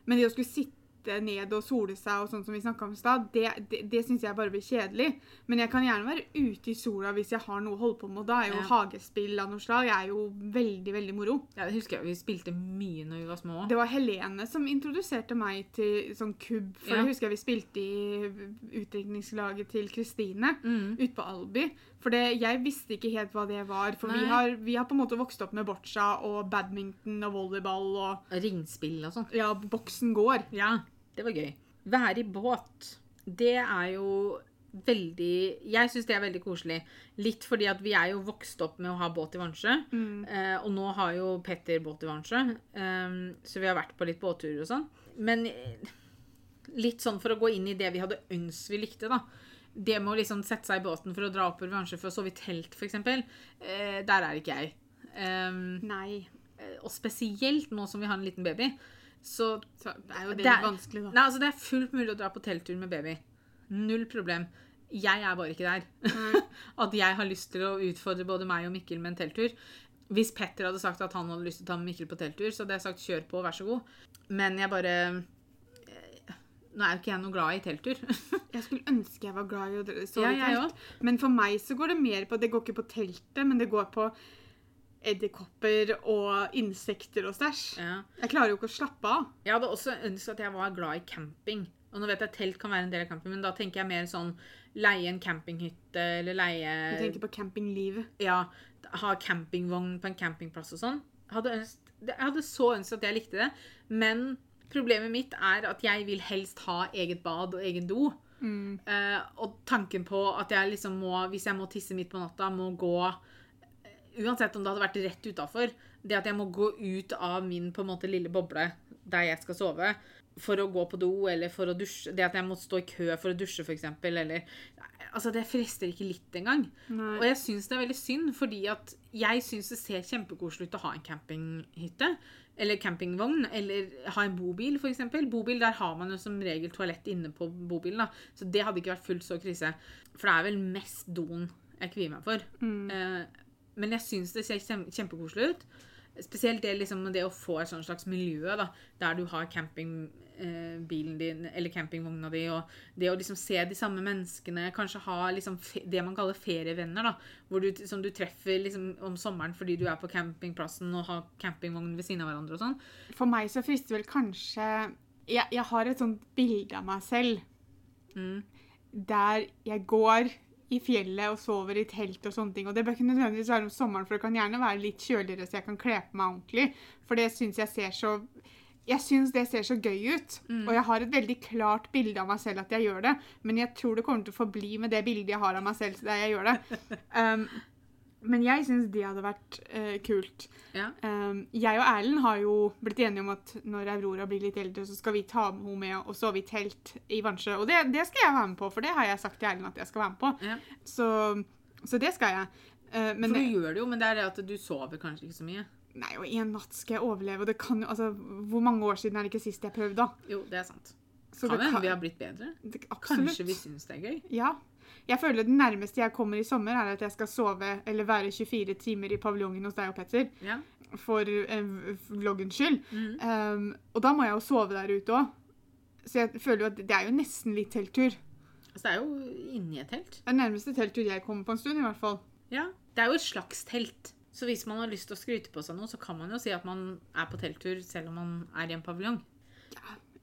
Speaker 1: Men det å skulle sitte ned og sole seg og sånn som vi snakka om i stad, det, det, det syns jeg bare blir kjedelig. Men jeg kan gjerne være ute i sola hvis jeg har noe å holde på med. Og da er jo
Speaker 2: Ja.
Speaker 1: hagespill av noe slag er jo veldig, veldig moro.
Speaker 2: Ja, det husker jeg. Vi spilte mye når vi var små.
Speaker 1: Det var Helene som introduserte meg til sånn kubb. For
Speaker 2: Ja.
Speaker 1: det husker jeg vi spilte i utdrikningslaget til Kristine
Speaker 2: Mm.
Speaker 1: ute på Alby. For det, jeg visste ikke helt hva det var. For vi har, vi har på en måte vokst opp med boccia og badminton og volleyball og
Speaker 2: Ringspill og sånn.
Speaker 1: Ja, boksen går.
Speaker 2: Ja, det var gøy. Være i båt, det er jo veldig Jeg syns det er veldig koselig. Litt fordi at vi er jo vokst opp med å ha båt i Vansjø.
Speaker 1: Mm.
Speaker 2: Eh, og nå har jo Petter båt i Vansjø, eh, så vi har vært på litt båtturer og sånn. Men eh, litt sånn for å gå inn i det vi hadde ønsket vi likte, da. Det med å liksom sette seg i båten for å dra oppover Vansjø for å sove i telt, f.eks., eh, der er ikke jeg. Um,
Speaker 1: Nei.
Speaker 2: og spesielt nå som vi har en liten baby. Så
Speaker 1: Så er jo det,
Speaker 2: Det er-
Speaker 1: vanskelig, da.
Speaker 2: Nei, altså Det er fullt mulig å dra på telttur med baby. Null problem. Jeg er bare ikke der.
Speaker 1: Mm.
Speaker 2: At jeg har lyst til å utfordre både meg og Mikkel med en telttur. Hvis Petter hadde sagt at han hadde lyst til å ta med Mikkel på telttur, så hadde jeg sagt kjør på, vær så god. Men jeg bare eh, Nå er jo ikke jeg noe glad i telttur.
Speaker 1: Jeg skulle ønske jeg var glad i å sove
Speaker 2: Ja,
Speaker 1: telt. Men for meg så går det mer på Det går ikke på teltet, men det går på edderkopper og insekter og stæsj.
Speaker 2: ja.
Speaker 1: Jeg klarer jo ikke å slappe av.
Speaker 2: Jeg hadde også ønsket at jeg var glad i camping. Og nå vet jeg at telt kan være en del av camping, men da tenker jeg mer sånn leie en campinghytte, eller leie
Speaker 1: Du tenker på campinglivet.
Speaker 2: Ja, ha campingvogn på en campingplass og sånn. Hadde, ønsket, jeg hadde så ønsket at jeg likte det, men problemet mitt er at jeg vil helst ha eget bad og egen do.
Speaker 1: Mm.
Speaker 2: Uh, og tanken på at jeg liksom må, hvis jeg må tisse midt på natta, må gå Uansett om det hadde vært rett utafor, det at jeg må gå ut av min på en måte lille boble der jeg skal sove, for å gå på do eller for å dusje Det at jeg må stå i kø for å dusje, f.eks., eller Altså, det frister ikke litt engang.
Speaker 1: Nei.
Speaker 2: Og jeg syns det er veldig synd, fordi at jeg syns det ser kjempekoselig ut å ha en campinghytte. Eller campingvogn, eller ha en bobil, f.eks. Bobil, der har man jo som regel toalett inne på bobilen. da. Så det hadde ikke vært fullt så krise. For det er vel mest doen jeg kvier meg for.
Speaker 1: Mm.
Speaker 2: Eh, men jeg syns det ser kjem- kjempekoselig ut. Spesielt det, liksom, det å få et sånt slags miljø da, der du har campingbilen din eller campingvogna di, og det å liksom se de samme menneskene, kanskje ha liksom det man kaller ferievenner, da, hvor du, som du treffer liksom om sommeren fordi du er på campingplassen og har campingvogn ved siden av hverandre og sånn.
Speaker 1: For meg så frister vel kanskje jeg, jeg har et sånt bilde av meg selv
Speaker 2: Mm.
Speaker 1: der jeg går i fjellet og sover i telt og sånne ting. Og det bør ikke nødvendigvis være om sommeren, for det kan gjerne være litt kjøligere, så jeg kan kle på meg ordentlig. For det syns jeg ser så jeg syns det ser så gøy ut, og jeg har et veldig klart bilde av meg selv at jeg gjør det, men jeg tror det kommer til å forbli med det bildet jeg har av meg selv der jeg gjør det. Um, men jeg syns det hadde vært eh, kult.
Speaker 2: Ja.
Speaker 1: Um, jeg og Erlend har jo blitt enige om at når Aurora blir litt eldre, så skal vi ta henne med og sove i telt i Vansjø. Og det, det skal jeg være med på, for det har jeg sagt til Erlend at jeg skal være med på.
Speaker 2: Ja.
Speaker 1: Så, så det skal jeg. Uh, men
Speaker 2: For
Speaker 1: det,
Speaker 2: du gjør det jo, men det er det at du sover kanskje ikke så mye.
Speaker 1: nei, og en natt skal jeg overleve. Og det kan jo Altså, hvor mange år siden er det ikke sist jeg prøvde, da?
Speaker 2: Jo, det er sant.
Speaker 1: Så
Speaker 2: Kan hende vi har blitt bedre.
Speaker 1: det.
Speaker 2: Kanskje vi syns det er gøy.
Speaker 1: Ja. Jeg føler det nærmeste jeg kommer i sommer, er at jeg skal sove eller være 24 timer i paviljongen hos deg og Petter.
Speaker 2: Ja.
Speaker 1: For eh, vloggens skyld.
Speaker 2: Mm.
Speaker 1: Um, og da må jeg jo sove der ute òg. Så jeg føler jo at det er jo nesten litt telttur.
Speaker 2: Altså, det er jo inni et telt.
Speaker 1: Det er nærmeste telttur jeg kommer på en stund, i hvert fall.
Speaker 2: Ja, Det er jo et slags telt. Så hvis man har lyst til å skryte på seg noe, så kan man jo si at man er på telttur selv om man er i en paviljong.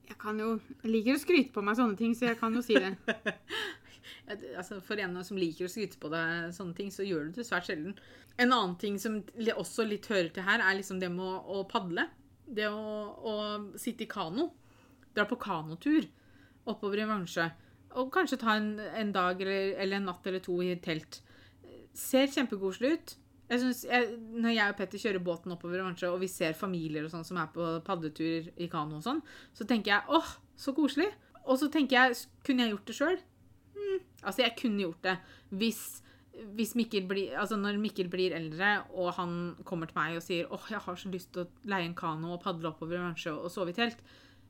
Speaker 1: Jeg kan jo jeg liker å skryte på meg sånne ting, så jeg kan jo si det.
Speaker 2: Altså, for en som liker å skryte på deg sånne ting, så gjør du det svært sjelden. En annen ting som også litt hører til her, er liksom det med å, å padle. Det å, å sitte i kano. Dra på kanotur oppover i Vangsjø. Og kanskje ta en, en dag eller, eller en natt eller to i et telt. Ser kjempekoselig ut. Jeg synes, jeg, når jeg og Petter kjører båten oppover i Vangsjø, og vi ser familier og sånn som er på padletur i kano og sånn, så tenker jeg åh, så koselig. Og så tenker jeg, kunne jeg gjort det sjøl? Altså, jeg kunne gjort det hvis, hvis Mikkel blir, altså når Mikkel blir eldre, og han kommer til meg og sier åh, jeg har så lyst til å leie en kano og padle oppover Vansjø og sove i telt.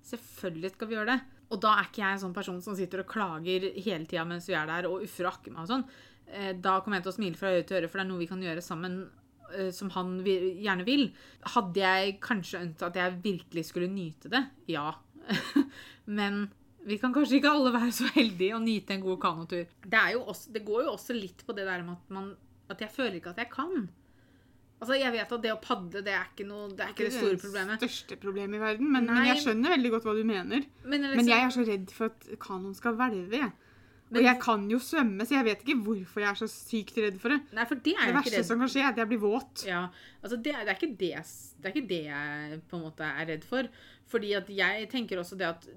Speaker 2: Selvfølgelig skal vi gjøre det. Og da er ikke jeg en sånn person som sitter og klager hele tida mens vi er der, og uffer og akker meg og sånn. Eh, Da kommer jeg til å smile fra øre til øre, for det er noe vi kan gjøre sammen eh, som han gjerne vil. Hadde jeg kanskje ønsket at jeg virkelig skulle nyte det? Ja. Men vi kan kanskje ikke alle være så heldige og nyte en god kanotur. Det, er jo også, det går jo også litt på det der med at, man, at jeg føler ikke at jeg kan. Altså, Jeg vet at det å padle det er ikke, noe, det, er ikke det store problemet.
Speaker 1: Det største problemet i verden, men, men jeg skjønner veldig godt hva du mener.
Speaker 2: Men, liksom,
Speaker 1: Men jeg er så redd for at kanoen skal hvelve.
Speaker 2: Men-
Speaker 1: Og jeg kan jo svømme, så jeg vet ikke hvorfor jeg er så sykt redd for det.
Speaker 2: Nei, for det er
Speaker 1: Det
Speaker 2: jo ikke
Speaker 1: verste
Speaker 2: det.
Speaker 1: som kan skje, er at jeg blir våt.
Speaker 2: Ja, altså det, det, er ikke det, det er ikke det jeg på en måte er redd for. Fordi at jeg tenker også det at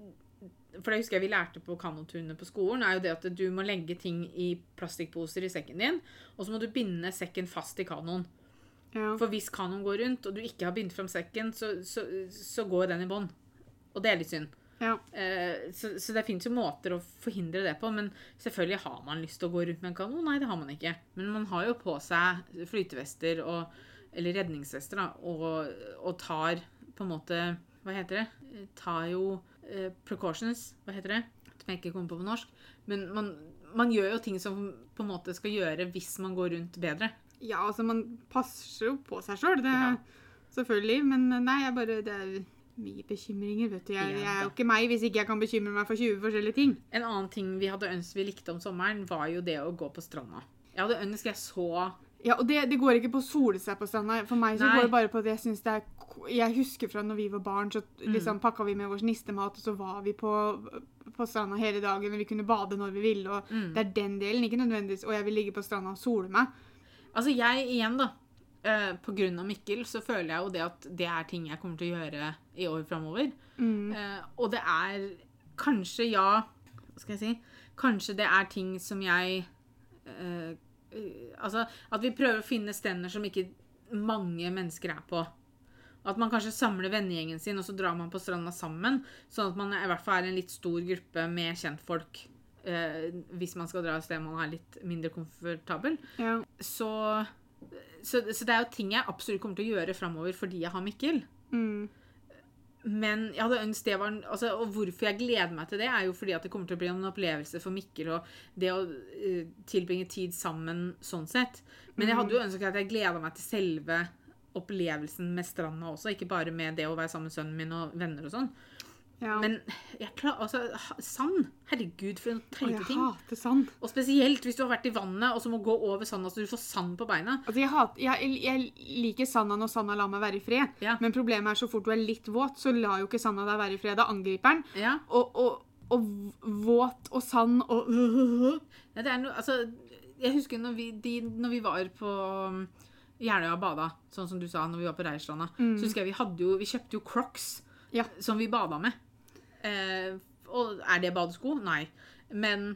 Speaker 2: For det husker jeg vi lærte på kanoturene på skolen, er jo det at du må legge ting i plastikkposer i sekken din, og så må du binde sekken fast i kanoen.
Speaker 1: Ja.
Speaker 2: For hvis kanoen går rundt, og du ikke har bindt fram sekken, så, så, så går den i bånn. Og det er litt synd.
Speaker 1: Ja.
Speaker 2: Eh, så, så det fins jo måter å forhindre det på, men selvfølgelig har man lyst til å gå rundt med en kanon. Nei, det har man ikke. Men man har jo på seg flytevester og, eller redningsvester da, og, og tar på en måte Hva heter det? Eh, Tar jo eh, precautions. Hva heter det? Som jeg ikke kommer på på norsk. Men man, man gjør jo ting som på en måte skal gjøre hvis man går rundt bedre.
Speaker 1: ja, altså, man passer jo på seg sjøl, det
Speaker 2: Ja.
Speaker 1: selvfølgelig. Men nei, jeg bare det er, mye bekymringer, vet du. Jeg, jeg er jo ikke meg hvis ikke jeg kan bekymre meg for 20 forskjellige ting.
Speaker 2: En annen ting vi hadde ønsket vi likte om sommeren, var jo det å gå på stranda. Jeg hadde ønsket jeg så
Speaker 1: Ja, og det, det går ikke på å sole seg på stranda. For meg så
Speaker 2: Nei.
Speaker 1: går det bare på at jeg syns det er Jeg husker fra når vi var barn, så
Speaker 2: Mm.
Speaker 1: liksom pakka vi med vår nistemat, og så var vi på, på stranda hele dagen, og vi kunne bade når vi ville, og
Speaker 2: Mm.
Speaker 1: det er den delen, ikke nødvendigvis Og jeg vil ligge på stranda og sole meg.
Speaker 2: Altså, jeg igjen, da. Uh, på grunn av Mikkel, så føler jeg jo det at det er ting jeg kommer til å gjøre i år framover.
Speaker 1: Mm.
Speaker 2: Uh, og det er kanskje, ja Hva skal jeg si? Kanskje det er ting som jeg eh, Altså at vi prøver å finne stender som ikke mange mennesker er på. At man kanskje samler vennegjengen sin, og så drar man på stranda sammen. Sånn at man i hvert fall er en litt stor gruppe med kjentfolk. Eh, hvis man skal dra et sted man er litt mindre komfortabel.
Speaker 1: Ja.
Speaker 2: Så, så, så det er jo ting jeg absolutt kommer til å gjøre framover fordi jeg har Mikkel.
Speaker 1: Mm.
Speaker 2: Men jeg hadde ønsket det var altså, Og hvorfor jeg gleder meg til det, er jo fordi at det kommer til å bli en opplevelse for Mikkel og det å uh, tilbringe tid sammen sånn sett. Men jeg hadde jo ønsket at jeg gleda meg til selve opplevelsen med stranda også, ikke bare med det å være sammen med sønnen min og venner og sånn.
Speaker 1: Ja.
Speaker 2: Men jeg klar, altså, sand Herregud, for noen
Speaker 1: og
Speaker 2: teite
Speaker 1: jeg
Speaker 2: ting.
Speaker 1: hater sand.
Speaker 2: Og spesielt hvis du har vært i vannet og så må gå over sanda så du får sand på beina.
Speaker 1: Altså, jeg, hat, jeg, jeg liker sanda når sanda lar meg være i fred,
Speaker 2: Ja.
Speaker 1: men problemet er så fort du er litt våt, så lar jo ikke sanda deg være i fred. Da angriper den.
Speaker 2: Ja.
Speaker 1: Og, og, og våt og sand og
Speaker 2: Ja, det er noe, altså, jeg husker når vi, de, når vi var på um, Jeløya bada, sånn som du sa, når vi var på Reirstranda, så husker jeg vi hadde jo, vi kjøpte jo Crocs
Speaker 1: Ja.
Speaker 2: som vi bada med. Eh, og er det badesko? Nei. Men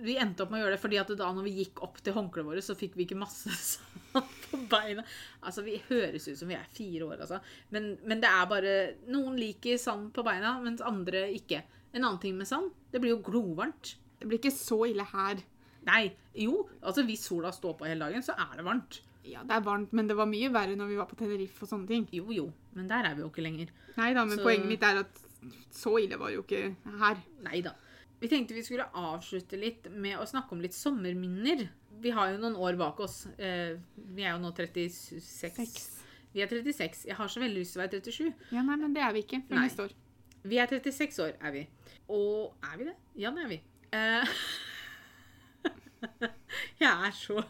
Speaker 2: vi endte opp med å gjøre det fordi at da når vi gikk opp til håndklærne våre, så fikk vi ikke masse sand på beina. Altså, vi høres ut som vi er fire år, altså. Men, men det er bare Noen liker sand på beina, mens andre ikke. En annen ting med sand, det blir jo glovarmt.
Speaker 1: Det blir ikke så ille her.
Speaker 2: Nei, jo, altså hvis sola står på hele dagen, så er det varmt.
Speaker 1: Ja, det er varmt, men det var mye verre når vi var på Tenerife og sånne ting.
Speaker 2: Jo, jo, men der er vi jo ikke lenger.
Speaker 1: Nei da, men
Speaker 2: Så-
Speaker 1: poenget mitt er at så ille var det jo ikke her.
Speaker 2: Nei da. Vi tenkte vi skulle avslutte litt med å snakke om litt sommerminner. Vi har jo noen år bak oss. Eh, vi er jo nå 36.
Speaker 1: 6.
Speaker 2: Vi er 36. Jeg har så veldig lyst til å være 37.
Speaker 1: Ja, nei, men det er vi ikke før neste år.
Speaker 2: Vi er 36 år, er vi. Og er vi det? Ja, det er vi. Eh, jeg er så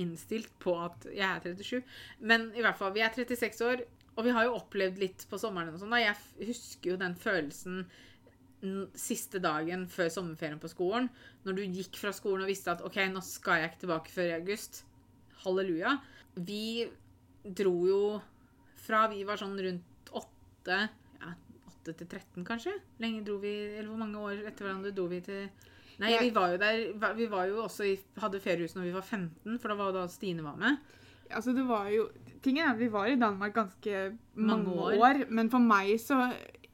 Speaker 2: innstilt på at jeg er 37. Men i hvert fall, vi er 36 år, og vi har jo opplevd litt på sommeren. og sånn. Jeg husker jo den følelsen siste dagen før sommerferien på skolen. Når du gikk fra skolen og visste at ok, nå skal jeg ikke tilbake før i august. Halleluja. Vi dro jo fra vi var sånn rundt åtte ja, 8 til 13 kanskje? Lenge dro vi, eller hvor mange år etter hverandre dro vi til Nei, vi var jo der Vi var jo også i, hadde feriehus når vi var 15, for da var jo da Stine var med.
Speaker 1: Altså, det var jo Tingen er at vi var i Danmark ganske mange,
Speaker 2: Mange
Speaker 1: år.
Speaker 2: år.
Speaker 1: men for meg så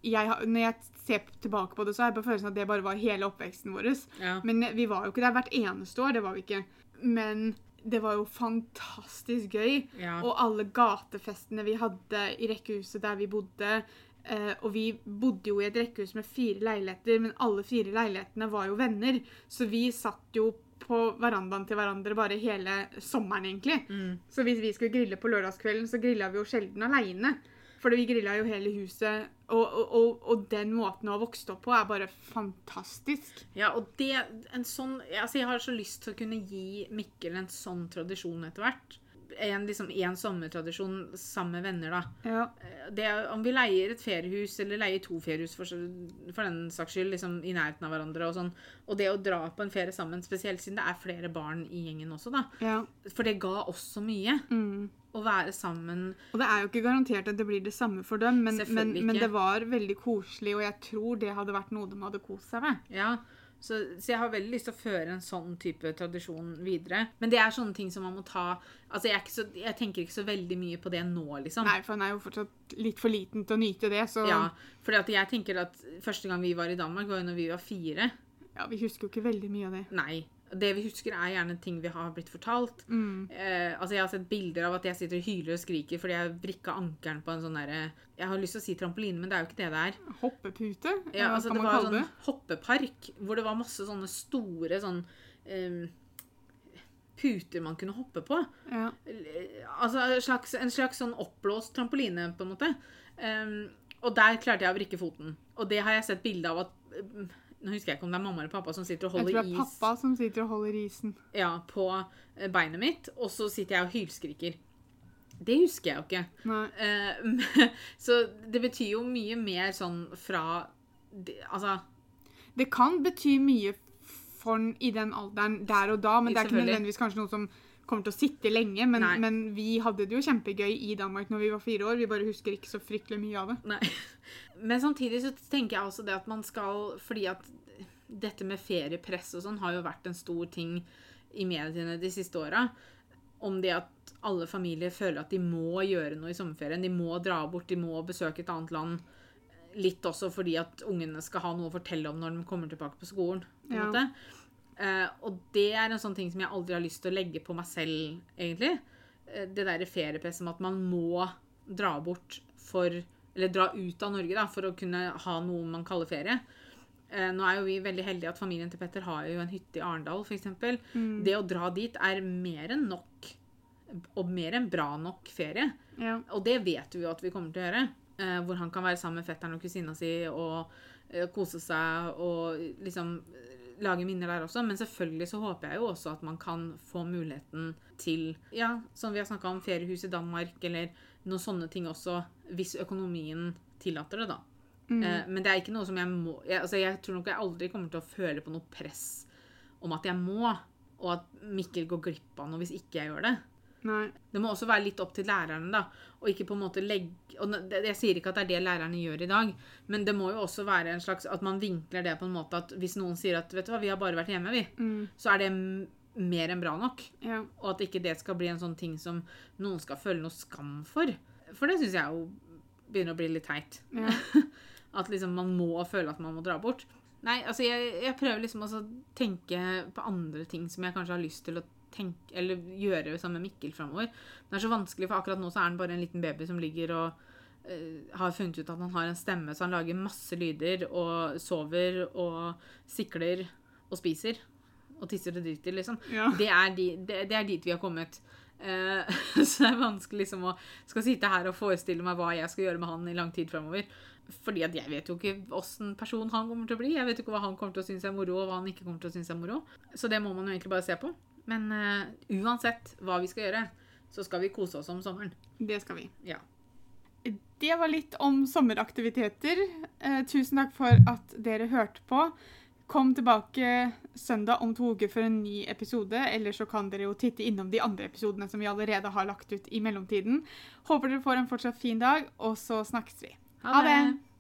Speaker 1: jeg, Når jeg ser tilbake på det, så har jeg på følelsen at det bare var hele oppveksten vår.
Speaker 2: Ja.
Speaker 1: Men vi var jo ikke der hvert eneste år, det var vi ikke. Men det var jo fantastisk gøy.
Speaker 2: Ja.
Speaker 1: Og alle gatefestene vi hadde i rekkehuset der vi bodde. Eh, og vi bodde jo i et rekkehus med fire leiligheter, men alle fire leilighetene var jo venner. Så vi satt jo på verandaen til hverandre bare hele sommeren, egentlig.
Speaker 2: Mm.
Speaker 1: Så hvis vi skulle grille på lørdagskvelden, så grilla vi jo sjelden aleine. For vi grilla jo hele huset. Og, og, og, og den måten å ha vokst opp på er bare fantastisk.
Speaker 2: ja, og det en sånn Altså, jeg har så lyst til å kunne gi Mikkel en sånn tradisjon etter hvert. En, liksom, en sommertradisjon sammen med venner, da.
Speaker 1: Ja.
Speaker 2: det, om vi leier et feriehus, eller leier to feriehus for, for den saks skyld, liksom i nærheten av hverandre, og sånn, og det å dra på en ferie sammen, spesielt siden det er flere barn i gjengen også, da,
Speaker 1: ja.
Speaker 2: for det ga oss så mye.
Speaker 1: Mm.
Speaker 2: Å være sammen
Speaker 1: Og det er jo ikke garantert at det blir det samme for dem, men, men, men det var veldig koselig, og jeg tror det hadde vært noe de hadde kost seg med.
Speaker 2: Ja, så, så jeg har veldig lyst til å føre en sånn type tradisjon videre. Men det er sånne ting som man må ta Altså, jeg, er ikke så, jeg tenker ikke så veldig mye på det nå, liksom.
Speaker 1: Nei, for han er jo fortsatt litt for liten til å nyte det, så
Speaker 2: Ja, For jeg tenker at første gang vi var i Danmark, var jo når vi var fire.
Speaker 1: ja, vi husker jo ikke veldig mye av det.
Speaker 2: Nei. Det vi husker, er gjerne ting vi har blitt fortalt.
Speaker 1: Mm.
Speaker 2: Eh, altså Jeg har sett bilder av at jeg sitter og hyler og skriker fordi jeg vrikka ankelen på en sånn derre Jeg har lyst til å si trampoline, men det er jo ikke det det er.
Speaker 1: Hoppepute,
Speaker 2: Ja, altså Det var
Speaker 1: en
Speaker 2: sånn hoppepark hvor det var masse sånne store sånn eh, puter man kunne hoppe på.
Speaker 1: Ja.
Speaker 2: Altså en slags, en slags sånn oppblåst trampoline, på en måte. Um, Og der klarte jeg å vrikke foten. Og det har jeg sett bilde av at Nå husker jeg ikke om det er mamma eller pappa som sitter og
Speaker 1: Jeg tror
Speaker 2: holder
Speaker 1: det er
Speaker 2: is
Speaker 1: pappa som sitter og holder isen.
Speaker 2: ja, på eh, beinet mitt, og så sitter jeg og hylskriker. Det husker jeg jo ikke.
Speaker 1: Nei.
Speaker 2: Eh, så det betyr jo mye mer sånn fra Altså
Speaker 1: Det kan bety mye for i den alderen der og da, men det er ikke nødvendigvis kanskje noe som kommer til å sitte lenge. Men, men vi hadde det jo kjempegøy i Danmark når vi var fire år. Vi bare husker ikke så fryktelig mye av det.
Speaker 2: Nei. Men samtidig så tenker jeg også det at man skal Fordi at dette med feriepress og sånn har jo vært en stor ting i mediene de siste åra. Om det at alle familier føler at de må gjøre noe i sommerferien. De må dra bort, de må besøke et annet land. Litt også fordi at ungene skal ha noe å fortelle om når de kommer tilbake på skolen. på en
Speaker 1: Ja.
Speaker 2: måte. Eh, og det er en sånn ting som jeg aldri har lyst til å legge på meg selv, egentlig. Uh, det derre feriepresset med at man må dra bort for Eller dra ut av Norge da, for å kunne ha noe man kaller ferie. Uh, nå er jo vi veldig heldige at familien til Petter har jo en hytte i Arendal, f.eks.
Speaker 1: Mm.
Speaker 2: Det å dra dit er mer enn nok, og mer enn bra nok ferie.
Speaker 1: Ja.
Speaker 2: Og det vet vi jo at vi kommer til å gjøre. Hvor han kan være sammen med fetteren og kusina si og kose seg og liksom lage minner der også. Men selvfølgelig så håper jeg jo også at man kan få muligheten til, ja, som vi har snakka om, feriehus i Danmark eller noen sånne ting også, hvis økonomien tillater det, da.
Speaker 1: Mm.
Speaker 2: Eh, men det er ikke noe som jeg må jeg, altså jeg tror nok jeg aldri kommer til å føle på noe press om at jeg må, og at Mikkel går glipp av noe hvis ikke jeg gjør det.
Speaker 1: Nei.
Speaker 2: Det må også være litt opp til lærerne, da. Og ikke på en måte legge og Jeg sier ikke at det er det lærerne gjør i dag, men det må jo også være en slags At man vinkler det på en måte at hvis noen sier at vet du hva, vi har bare vært hjemme, vi,
Speaker 1: Mm.
Speaker 2: så er det mer enn bra nok.
Speaker 1: Ja.
Speaker 2: Og at ikke det skal bli en sånn ting som noen skal føle noe skam for. For det syns jeg jo begynner å bli litt teit.
Speaker 1: Ja.
Speaker 2: At liksom man må føle at man må dra bort. Nei, altså jeg, jeg prøver liksom å tenke på andre ting som jeg kanskje har lyst til å tenke, eller gjøre sammen med Mikkel framover. Det er så vanskelig, for akkurat nå så er han bare en liten baby som ligger og uh, har funnet ut at han har en stemme, så han lager masse lyder og sover og sikler og spiser. Og tisser og driter, liksom.
Speaker 1: Ja.
Speaker 2: Det, er de, det, det er dit vi har kommet. Uh, så det er vanskelig liksom å skal sitte her og forestille meg hva jeg skal gjøre med han i lang tid framover. Fordi at jeg vet jo ikke åssen person han kommer til å bli. Jeg vet jo ikke hva han kommer til å synes er moro, og hva han ikke kommer til å synes er moro. Så det må man jo egentlig bare se på. Men uh, uansett hva vi skal gjøre, så skal vi kose oss om sommeren.
Speaker 1: Det skal vi.
Speaker 2: Ja.
Speaker 1: Det var litt om sommeraktiviteter. Uh, tusen takk for at dere hørte på. Kom tilbake søndag om to uker for en ny episode, eller så kan dere jo titte innom de andre episodene som vi allerede har lagt ut i mellomtiden. Håper dere får en fortsatt fin dag, og så snakkes vi. Ha det!